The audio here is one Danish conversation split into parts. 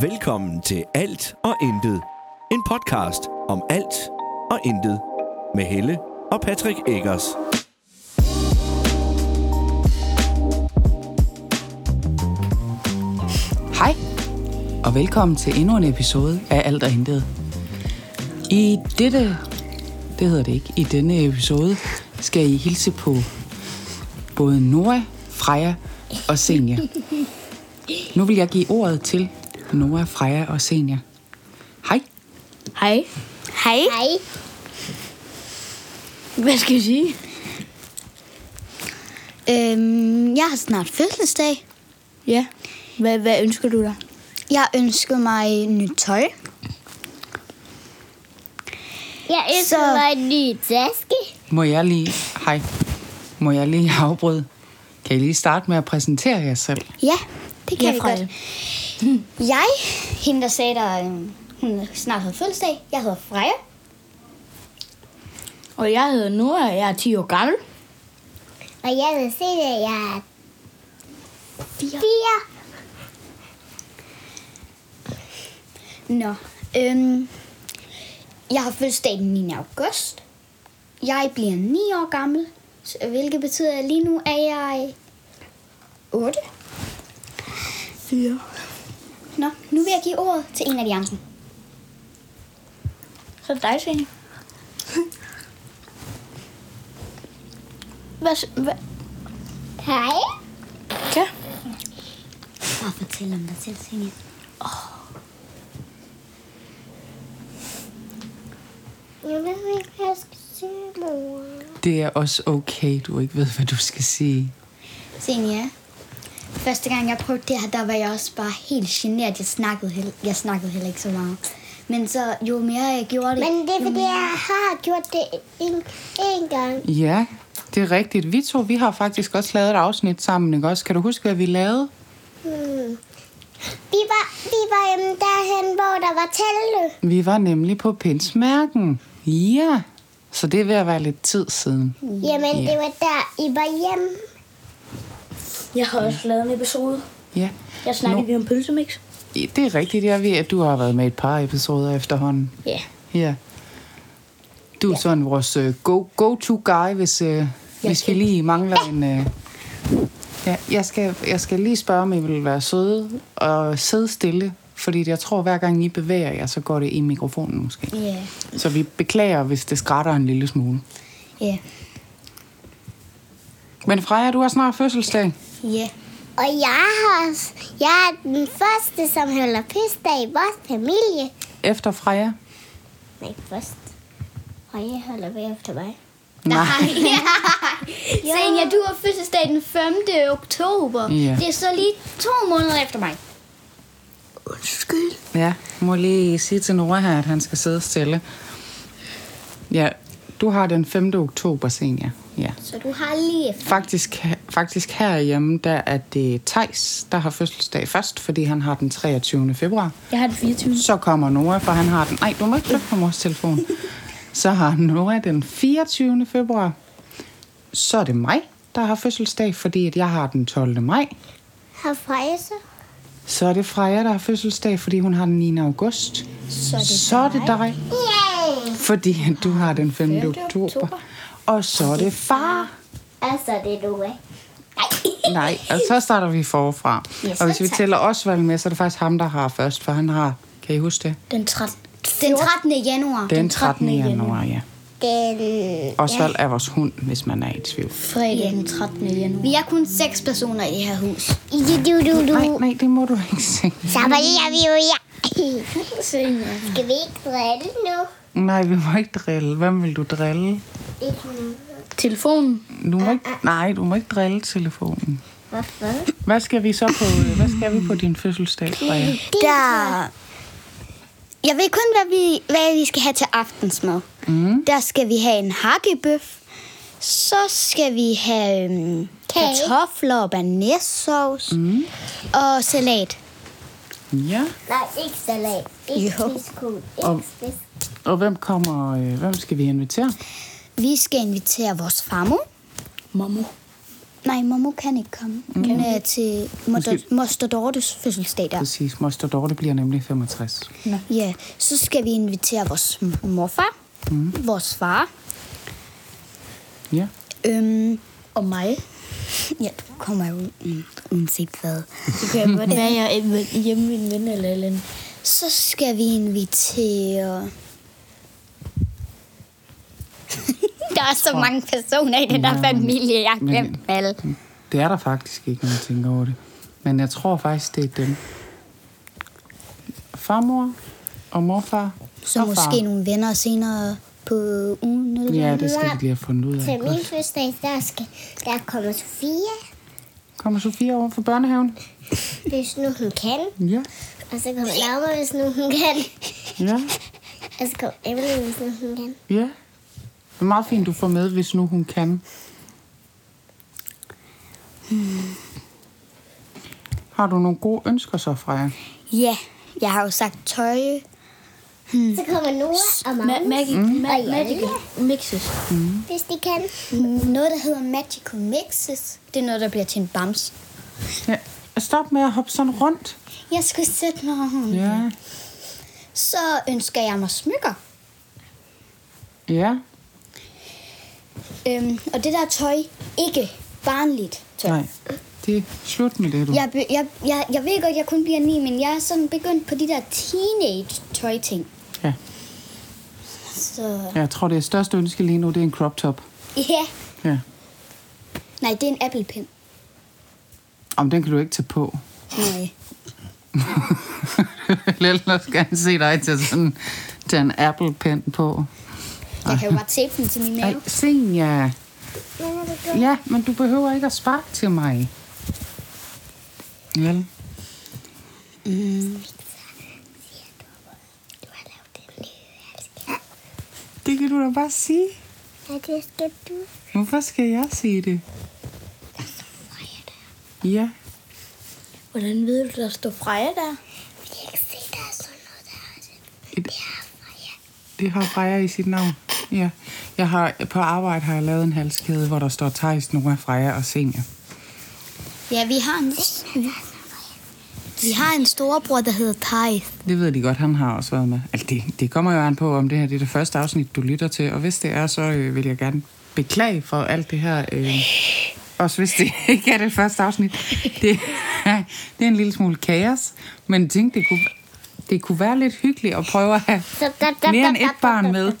Velkommen til Alt og Intet. En podcast om alt og intet. Med Helle og Patrick Eggers. Hej, og velkommen til endnu en episode af Alt og Intet. I dette, det hedder det ikke, i denne episode skal I hilse på både Nora, Freja og Senja. Nu vil jeg give ordet til Nora, Freja og Senja. Hej. Hej. Hej. Hej. Hvad skal jeg sige? Øhm, jeg har snart fødselsdag. Ja. Hvad, hvad ønsker du dig? Jeg ønsker mig nyt tøj. Jeg ønsker Så- mig en ny taske. Må jeg lige, hej, må jeg lige afbryde? Kan I lige starte med at præsentere jer selv? Ja, det kan Ja, vi Freja. godt. Jeg, hende der sagde, der øhm, hun snart havde fødselsdag. Jeg hedder Freja. Og jeg hedder Nora, og jeg er 10 år gammel. Og jeg se det, jeg er fire. Nå, øhm, jeg har fødselsdag den 9. august. Jeg bliver 9 år gammel, hvilket betyder, at lige nu er jeg 8. 4. Nu vil jeg give ordet til en af de andre. Så er det dig, Senja. Hvad, hvad? Hej. Ja. Bare fortæl om dig selv, Senja. Jeg ved ikke, hvad jeg skal sige, mor. Det er også okay, du ikke ved, hvad du skal sige. Senja, første gang jeg prøvede det her, der var jeg også bare helt generet. Jeg snakkede, jeg snakkede heller ikke så meget. Men så jo mere jeg gjorde det... Men det er, fordi mere- jeg har gjort det en, en gang. Ja, det er rigtigt. Vi to, vi har faktisk også lavet et afsnit sammen, ikke også? Kan du huske, hvad vi lavede? Hmm. Vi var, vi var hjemme derhen, hvor der var telte. Vi var nemlig på Pinsmærken. Ja, så det er ved at være lidt tid siden. Jamen, det var der, I var hjemme. Jeg har også lavet en episode. Ja, Jeg snakkede vi om pølsemix. det er rigtigt. Jeg ved, at du har været med et par episoder efterhånden. Ja. Ja. Du er sådan vores uh, go- go-to-guy, hvis, uh, hvis vi lige mangler en... Uh... Ja, jeg skal, jeg skal lige spørge, om I vil være søde og sidde stille, fordi jeg tror, hver gang I bevæger jer, så går det i mikrofonen måske. Ja, Så vi beklager, hvis det skrætter en lille smule. ja, Men Freja, du har snart fødselsdag. Ja. Og jeg, har, jeg er den første, som holder fødselsdag i vores familie. Efter Freja. Nej, først. Og jeg holder ved efter mig. Nej. Senja, du har fødselsdag den 5. oktober. Ja. Det er så lige to måneder efter mig. Undskyld. Ja, må lige sige til Nora her, at han skal sidde stille. Ja, du har den 5. oktober, Senja. Ja. Så du har lige efter. Faktisk, faktisk herhjemme, der er det Tejs, der har fødselsdag først, fordi han har den 23. februar. Jeg har det 24. Så kommer Nora, for han har den... Nej, du må ikke på mors telefon. Så har Nora den 24. februar. Så er det mig, der har fødselsdag, fordi at jeg har den 12. maj. Har Freja så? Så er det Freja, der har fødselsdag, fordi hun har den 9. august. Så er det Så er det dig, Yay! fordi du har den 5. oktober. Og så er det far. Altså, det er du, ikke? Nej, og så starter vi forfra. Ja, og hvis vi tak. tæller Osvald med, så er det faktisk ham, der har først, for han har, kan I huske det? Den 13. Den 13. januar. Den 13. januar, ja. Den... Osvald er vores hund, hvis man er i tvivl. Fredag den 13. januar. Vi er kun seks personer i det her hus. Du, du, du, Nej, du. nej, det må du ikke sige. Så det, vi jo, ja. Skal vi ikke drille nu? Nej, vi må ikke drille. Hvem vil du drille? Telefonen. Du må ikke, nej, du må ikke drille telefonen. Hvorfor? Hvad skal vi så på, hvad skal vi på din fødselsdag, Freja? Der... Jeg ved kun, hvad vi, hvad vi skal have til aftensmad. Mm. Der skal vi have en hakkebøf. Så skal vi have øhm, Kage. kartofler og banæssauce. Mm. Og salat. Ja. Nej, ikke salat. Ikke Jo. Og- Ikke fisk. Og hvem kommer, øh, hvem skal vi invitere? Vi skal invitere vores farmor. Mammo. Nej, Momo kan ikke komme. Hun er til Moster, Moster Dortes fødselsdag der. Præcis. Moster Dorte bliver nemlig 65. Ja, så skal vi invitere vores morfar, mm. vores far, Ja. øhm, og mig. Ja, du kommer jo mm, uanset hvad. Det kan godt være, jeg er hjemme med en ven eller andet. Så skal vi invitere... der er så mange personer i den der familie, jeg har Men- glemt alle. Det er der faktisk ikke, når man tænker over det. Men jeg tror faktisk, det er dem. Farmor og morfar Så og far. måske nogle venner senere på ugen. Eller Ja, det skal vi lige have fundet ud af. Til min fødselsdag, der, skal, der kommer Sofia, Kommer Sofia over for børnehaven? hvis nu hun kan. Ja. Og så kommer Laura, hvis nu hun kan. Ja. Og så kommer Emily, hvis nu hun kan. Ja. Det er meget fint, du får med, hvis nu hun kan. Har du nogle gode ønsker så, Freja? Ja, jeg har jo sagt tøj. Så kommer Nora og Ma- Magnus, magic, Mm. ma- Og magical mixes. hvis de kan. Noget, der hedder Magical Mixes. Det er noget, der bliver til en bams. Ja. Stop med at hoppe sådan rundt. Jeg skal sætte mig. Ja. Så ønsker jeg mig smykker. Ja. Øhm, og det der tøj, ikke barnligt tøj. Nej. Det er slut med det, du. Jeg, jeg, jeg, jeg ved godt, jeg kun bliver ni, men jeg er sådan begyndt på de der teenage-tøj-ting. Ja. Så Jeg tror, det er største ønske lige nu, det er en crop top. ja. Ja. Nej, det er en Apple Pen. Om den kan du ikke tage på. Nej. Ellers gerne se dig til sådan til en Apple Pen på. Jeg kan jo bare tape den til min Ej, mave. Senja. Ja, men du behøver ikke at sparke til mig. Vel? Du har lavet den nye Det kan du da bare sige. Ja, det skal du. Hvorfor skal jeg sige det? Ja. Hvordan ved du, der står Freja der? Jeg kan se, der er sådan noget der. Det er Freja. det har Freja i sit navn. Ja. Jeg har, på arbejde har jeg lavet en halskæde, hvor der står Thijs, Nora, Freja og Senja. Ja, vi har en, vi har en storebror, der hedder Thijs. Det ved de godt, han har også været med. Altså, det, det kommer jo an på, om det her det er det første afsnit, du lytter til. Og hvis det er, så øh, vil jeg gerne beklage for alt det her. Øh, også hvis det ikke er det første afsnit. Det, det er en lille smule kaos. Men jeg tænkte, det kunne, det kunne være lidt hyggeligt at prøve at have mere end et barn med.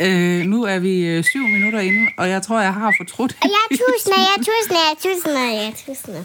Øh, nu er vi øh, syv minutter inde, og jeg tror, jeg har fortrudt. Og jeg er tusinder, jeg er tusinder, jeg er tusinder, jeg er tusinder.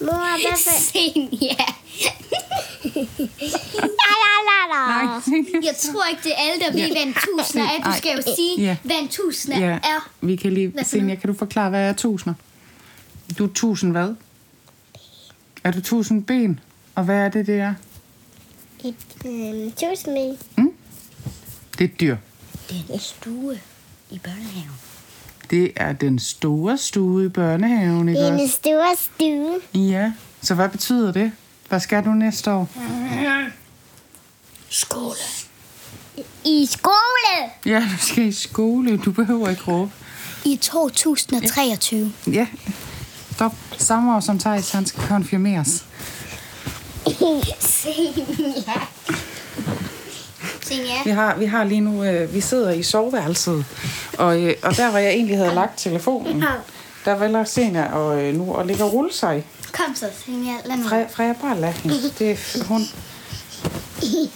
Mor, hvad for... Senja. La, la, la, la. Nej, Jeg tror ikke, det er alle, der ved, hvad en tusinder er. Du skal jo sige, Ja. hvad en tusinder Ja, er. vi kan lige... Senja, kan du forklare, hvad er tusinder? Du er tusind hvad? Er du tusind ben? Og hvad er det, det er? Et øhm, tusind Det er et dyr. Det er stue i børnehaven. Det er den store stue i børnehaven, ikke Det er en også? stor stue. Ja. Så hvad betyder det? Hvad skal du næste år? Skål. I skole. Ja, du skal i skole. Du behøver ikke råbe. I 2023. Ja. Stop. Samme år som Thijs, han skal konfirmeres. Senja. Senja. Vi har, vi har lige nu, øh, vi sidder i soveværelset, og, øh, og der hvor jeg egentlig havde lagt telefonen, der vælger Senja og, øh, nu at ligge og rulle sig. Kom så, Senja. Lad mig. Freja, Freja bare lad hende. Det er, hun,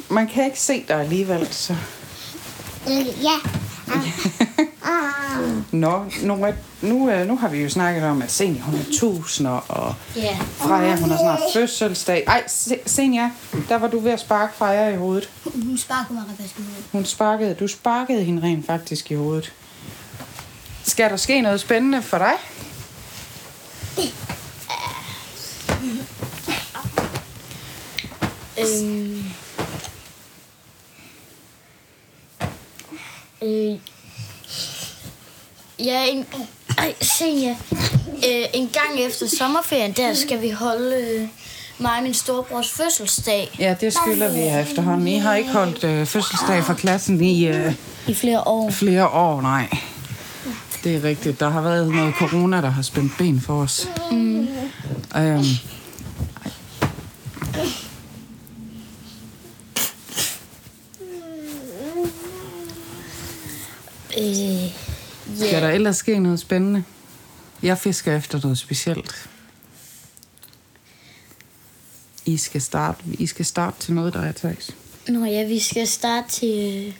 man kan ikke se dig alligevel, så... Øh, Ja. Nå, nu, nu, øh, nu har vi jo snakket om, at Senja, hun er tusinder, og Ja. Freja, hun har snart fødselsdag. Ej, Se- Senja, der var du ved at sparke Freja i hovedet. Hun sparker mig rabask i hovedet. Hun sparkede, du sparkede hende rent faktisk i hovedet. Skal der ske noget spændende for dig? Øhm. Øh. Ja, en, ej, Senja. Øh, en gang efter sommerferien, der skal vi holde øh, mig og min storebrors fødselsdag Ja, det skylder vi jer efterhånden. I har ikke holdt øh, fødselsdag for klassen i øh, i flere år. flere år, nej. Det er rigtigt. Der har været noget corona, der har spændt ben for os. Mm. Øhm, Øh, skal der ellers ske noget spændende? Jeg fisker efter noget specielt. I skal starte, I skal starte til noget, der er tags. Nå ja, vi skal starte til,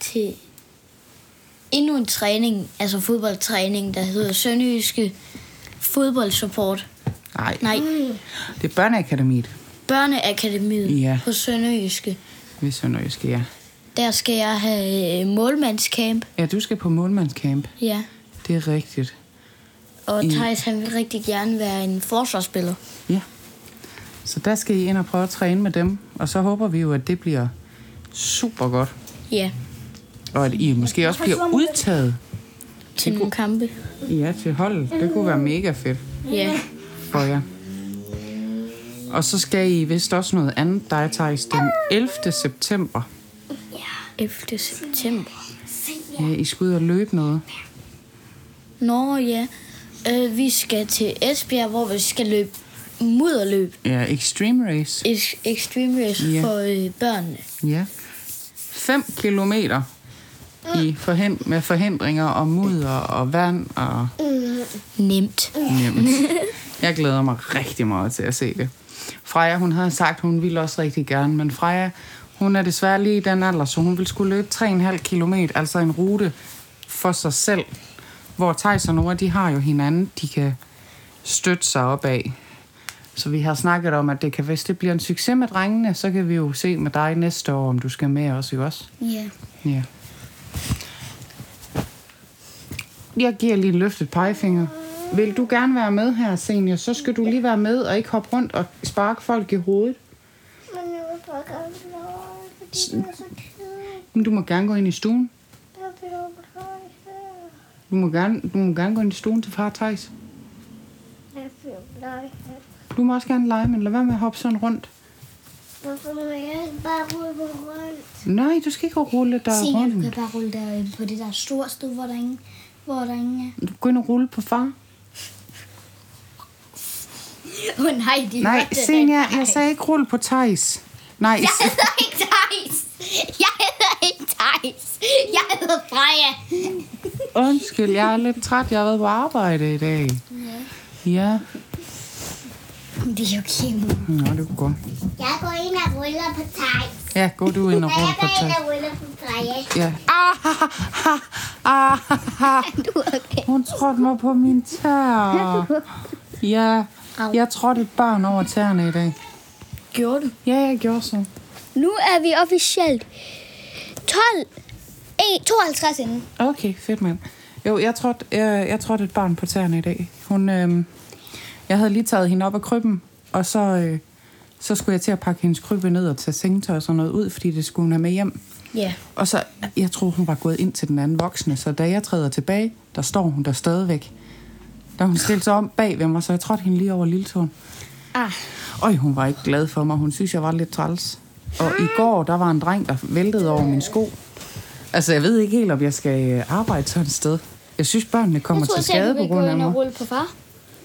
til endnu en træning, altså fodboldtræning, der hedder Sønderjyske Fodboldsupport. Nej, Nej, det er Børneakademiet. Børneakademiet Ja. på Sønderjyske. Vi Sønderjyske, ja. Der skal jeg have øh, målmandscamp. Ja, du skal på målmandscamp. Ja. Det er rigtigt. Og I- Thijs, han vil rigtig gerne være en forsvarsspiller. Ja. Så der skal I ind og prøve at træne med dem. Og så håber vi jo, at det bliver super godt. Ja, Og at I måske også bliver udtaget til nogle kampe. ja, til holdet. Det kunne være mega fedt Ja. for jer. Og så skal I vist også noget andet, der er Thijs, den 11. september. 11. september. Ja, I skal ud og løbe noget. Nå ja, øh, vi skal til Esbjerg, hvor vi skal løbe mudderløb. Ja, Extreme Race. Ex- Extreme Race Ja. for øh, børnene. Ja. 5 kilometer i forhen- med forhindringer og mudder og vand og Nemt. nemt. Jeg glæder mig rigtig meget til at se det. Freja, hun havde sagt, hun ville også rigtig gerne, men Freja, hun er desværre lige i den alder, så hun vil skulle løbe 3,5 kilometer, altså en rute for sig selv. Hvor Thijs og Nora, de har jo hinanden, de kan støtte sig op af. Så vi har snakket om, at det kan, hvis det bliver en succes med drengene, så kan vi jo se med dig næste år, om du skal med os, ikke også? Ja. Ja. Jeg giver lige en løftet pegefinger. Vil du gerne være med her, senior, så skal du lige være med og ikke hoppe rundt og sparke folk i hovedet. Men jeg vil bare gerne Men du må gerne gå ind i stuen. Du må gerne, du må gerne gå ind i stuen til far Thijs. Du må også gerne lege, men lad være med at hoppe sådan rundt. Hvorfor må jeg ikke bare rulle på rundt? Nej, du skal ikke rulle der Senior, du kan rundt. bare rulle der på det der store sted, hvor der ingen, hvor der ingen er. Du går ind og rulle på far. Åh oh, nej, de Nej, senior, jeg sagde ikke rulle på Thijs. Nej, Jeg hedder ikke Thijs. Jeg hedder ikke Thijs. Jeg hedder Freja. undskyld, jeg er lidt træt. Jeg har været på arbejde i dag. Ja. Det er okay, mor. Nå, det kunne godt. Jeg går ind og ruller på Thijs. Ja, gå du ind og Og rulle jeg på går ind Thijs. og ruller på Freja. Ja. Ah, ha, ha, ah, ha. Du er okay. Hun trådte mig på min tær. Ja, jeg trådte et barn over tæerne i dag. Gjorde du? Ja, jeg gjorde så. Nu er vi officielt 12, eh, 52 inden. Okay, fedt mand. Jo, jeg trådte, jeg, jeg trådte et barn på tæerne i dag. Hun, øh, jeg havde lige taget hende op af krybben, og så, øh, så skulle jeg til at pakke hendes krybbe ned og tage sengetøj og sådan noget ud, fordi det skulle hun have med hjem. Ja. Og så, jeg troede, hun var gået ind til den anden voksne, så da jeg træder tilbage, der står hun der stadigvæk. Da hun stillede sig om bag ved mig, så jeg trådte hende lige over lilletåen. Ah. Øj, hun var ikke glad for mig. Hun synes, jeg var lidt træls. Og i går, der var en dreng, der væltede over min sko. Altså, jeg ved ikke helt, om jeg skal arbejde sådan et sted. Jeg synes, børnene kommer til skade på grund af mig. rulle på far.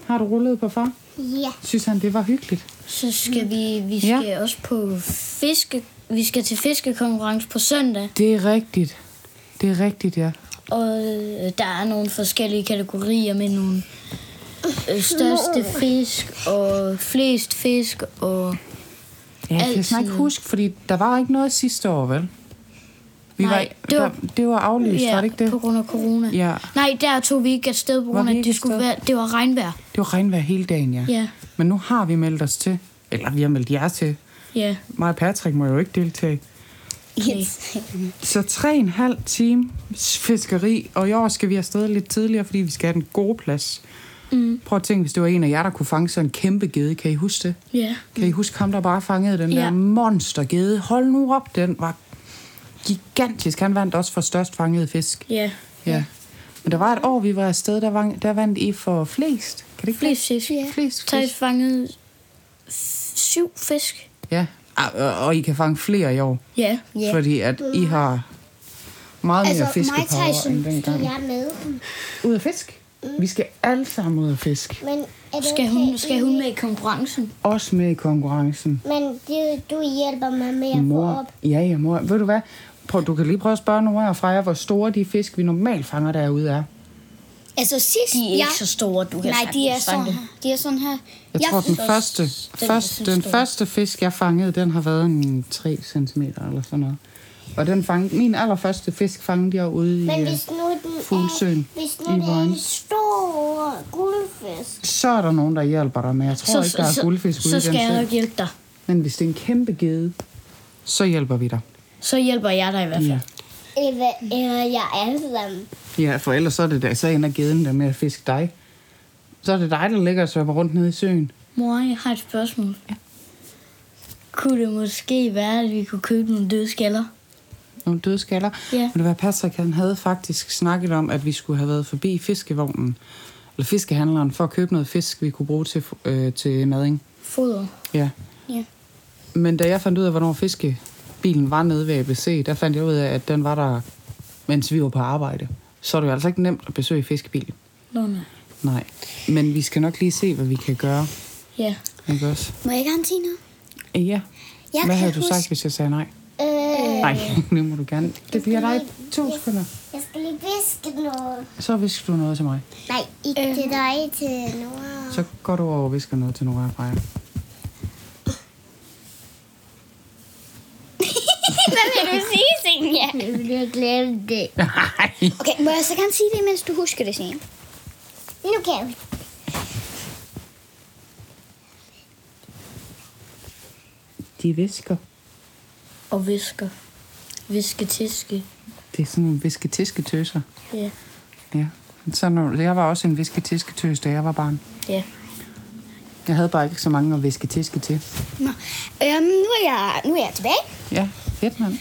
Har du rullet på far? Ja. Synes han, det var hyggeligt? Så skal vi, vi Ja. skal også på fiske... Vi skal til fiskekonkurrence på søndag, Det er rigtigt. Det er rigtigt, ja. og øh, der er nogle forskellige kategorier med nogle øh, største fisk og flest fisk og Ja, jeg kan snart ikke huske, fordi der var ikke noget sidste år, vel? Vi Nej, var, det var- der, det var aflyst, var det ikke det? på grund af corona. Ja. Nej, der tog vi ikke afsted på grund af, at det skulle være, det var regnvejr. Det var regnvejr hele dagen, ja. Ja, Men nu har vi meldt os til. Eller vi har meldt jer til. ja. Mig og Patrick må jo ikke deltage. Yes. Så tre en halv time fiskeri, og i år skal vi afsted lidt tidligere, fordi vi skal have den gode plads. Mm. Prøv at tænke, hvis det var en af jer, der kunne fange sådan en kæmpe gede. Kan I huske det? Ja. Kan I huske ham, der bare fangede den Ja. der monstergede? Hold nu op, den var gigantisk. Han vandt også for størst fangede fisk. Ja. Ja. Men der var et år, vi var afsted, der, vandt, der vandt I for flest. Kan det ikke Flest fisk. Ja. Flest fisk. fangede f- syv fisk. Ja, og, og I kan fange flere i år. Ja. Yeah. Fordi at I har Meget mere Altså, fiskepower end dengang. Jeg er med. Ud af fisk. Vi skal alle sammen ud af fisk. Men er det Skal okay, hun, skal hun med i konkurrencen? Også med i konkurrencen. Men du, du hjælper mig med at få Mor, op. ja, ja, mor. Ved du hvad? Prøv, du kan lige prøve at spørge nogle af Freja, hvor store de fisk, vi normalt fanger derude er. Altså sidst, De er jeg... ikke så store, du kan Nej, de er sådan her. De er sådan her. Jeg Jeg tror, den første, den første, den første fisk, jeg fangede, den har været en 3 cm eller sådan noget. Og den fang, min allerførste fisk fangede jeg ude i Men øh, hvis nu den Fuglsøen er, hvis i nu det er en Vojens. stor guldfisk, Så er der nogen, der hjælper dig, men jeg tror ikke, der er guldfisk ude så i skal jeg nok hjælpe dig. Men hvis det er en kæmpe gede, så hjælper vi dig. Så hjælper jeg dig i hvert fald. Ja. eller, eller jeg alle sammen. Ja, for ellers så er det der, så ender geden der med at fiske dig. Så er det dig, der ligger og svømmer rundt nede i søen. Mor, jeg har et spørgsmål. Ja. Kunne det måske være, at vi kunne købe nogle døde skaller? Nogle døde skaller. Ja. Men det var Patrick, han havde faktisk snakket om, at vi skulle have været forbi fiskevognen, eller fiskehandleren, for at købe noget fisk, vi kunne bruge til, øh, til mading. Foder. Ja. Ja. Men da jeg fandt ud af, hvornår fiskebilen var nede ved ABC, der fandt jeg ud af, at den var der, mens vi var på arbejde. Så er det jo altså ikke nemt at besøge fiskebilen. Nå, nej. Nej. Men vi skal nok lige se, hvad vi kan gøre. Ja. Ikke også? Må jeg gerne sige noget? Ja. Jeg Hvad havde du huske- sagt, hvis jeg sagde nej? Øh, Nej, nu må du gerne. Det bliver dig to sekunder. jeg skal lige viske noget. Så visker du noget til mig. Nej, ikke Øhm. til dig, til Nora. Så går du over og visker noget til Nora og Freja. Hvad vil du sige, Senja? Jeg vil glemme det. Nej. Okay, må jeg så gerne sige det, mens du husker det, Senja? Nu kan jeg. De visker. Og visker. Viske, tiske. Det er sådan nogle visketisketøser. Ja. Ja. Så når, jeg var også en visketisketøs, da jeg var barn. Ja. Jeg havde bare ikke så mange at visketiske til. Nå, øhm, nu, er jeg, nu er jeg tilbage. Ja, fedt mand.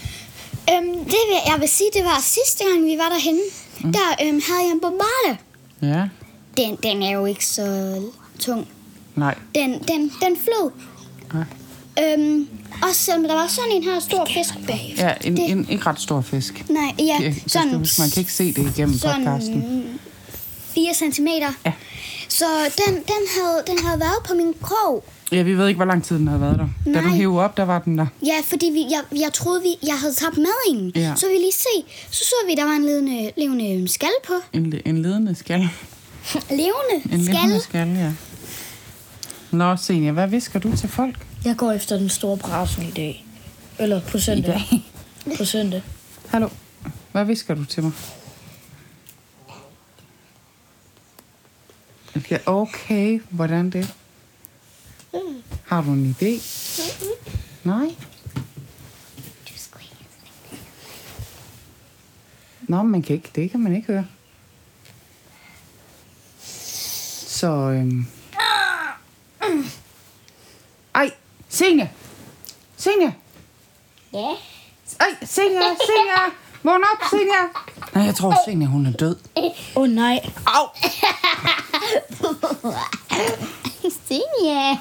Øhm, det vil, jeg vil sige, det var sidste gang, vi var derhenne. Mm. Der øhm, havde jeg en bombarde. Ja. Den, den er jo ikke så tung. Nej. Den, den, den flød. Nej. Øhm, også selvom der var sådan en her stor fisk bag. Ja, en, Det- en ikke ret stor fisk. Nej, ja, Det, det skal sådan, huske, man kan ikke se det igennem podcasten. sådan 4 cm. Ja. Så den, den, havde, den havde været på min krog. Ja, vi ved ikke, hvor lang tid den havde været der. Da du Nej. hævde op, der var den der. Ja, fordi vi, jeg, jeg troede, vi, jeg havde tabt madingen. Ja. Så vi lige se. Så så vi, der var en levende, levende skal på. En, en ledende skal. Levende En skal. levende skal, ja. Nå, Senja, hvad visker du til folk? Jeg går efter den store brasen i dag. Eller på søndag. På søndag. Hallo, hvad visker du til mig? Okay, okay. hvordan det? Har du en idé? Nej? Nå, man kan ikke, det kan man ikke høre. Så, øhm... Senja! Senja! Ja. Ej, Senja, Senja! Vågn op, Senja! Nej, jeg tror, Senja, hun er død. Åh oh, nej. Au! Senja.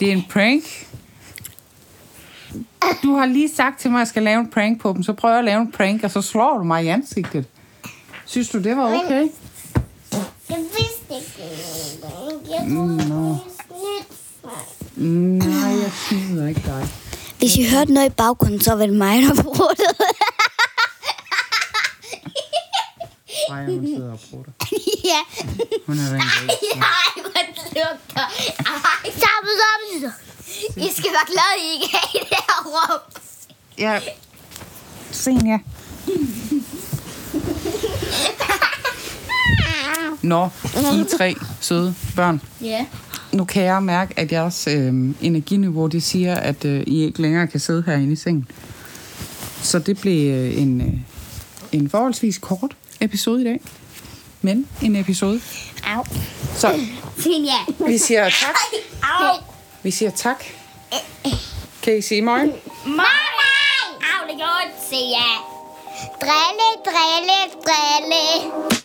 Det er en prank. Du har lige sagt til mig, at jeg skal lave en prank på dem. Så prøver jeg at lave en prank, og så slår du mig i ansigtet. Synes du, det var okay? Jeg vidste ikke. Jeg troede, Nej, jeg snyder ikke dig. Hvis I hørte noget i baggrunden, så var det mig, der brugte Nej, hun sidder og prutter. Ja. Hun er rent ikke. Ej, hvor det lugter. Ej, stop, stop. I skal være glade, I ikke er i det her rum. Ja. Senja. Nå, I tre søde børn. Ja. Nu kan jeg mærke, at jeres øh, energiniveau, det siger, at øh, I ikke længere kan sidde herinde i sengen. Så det blev øh, en, øh, en forholdsvis kort episode i dag. Men en episode. Au. Så vi siger tak. Au. Vi siger tak. Kan I sige morgen? Mamma. Au, det gjorde ondt, Senja. Drille, drille, drille.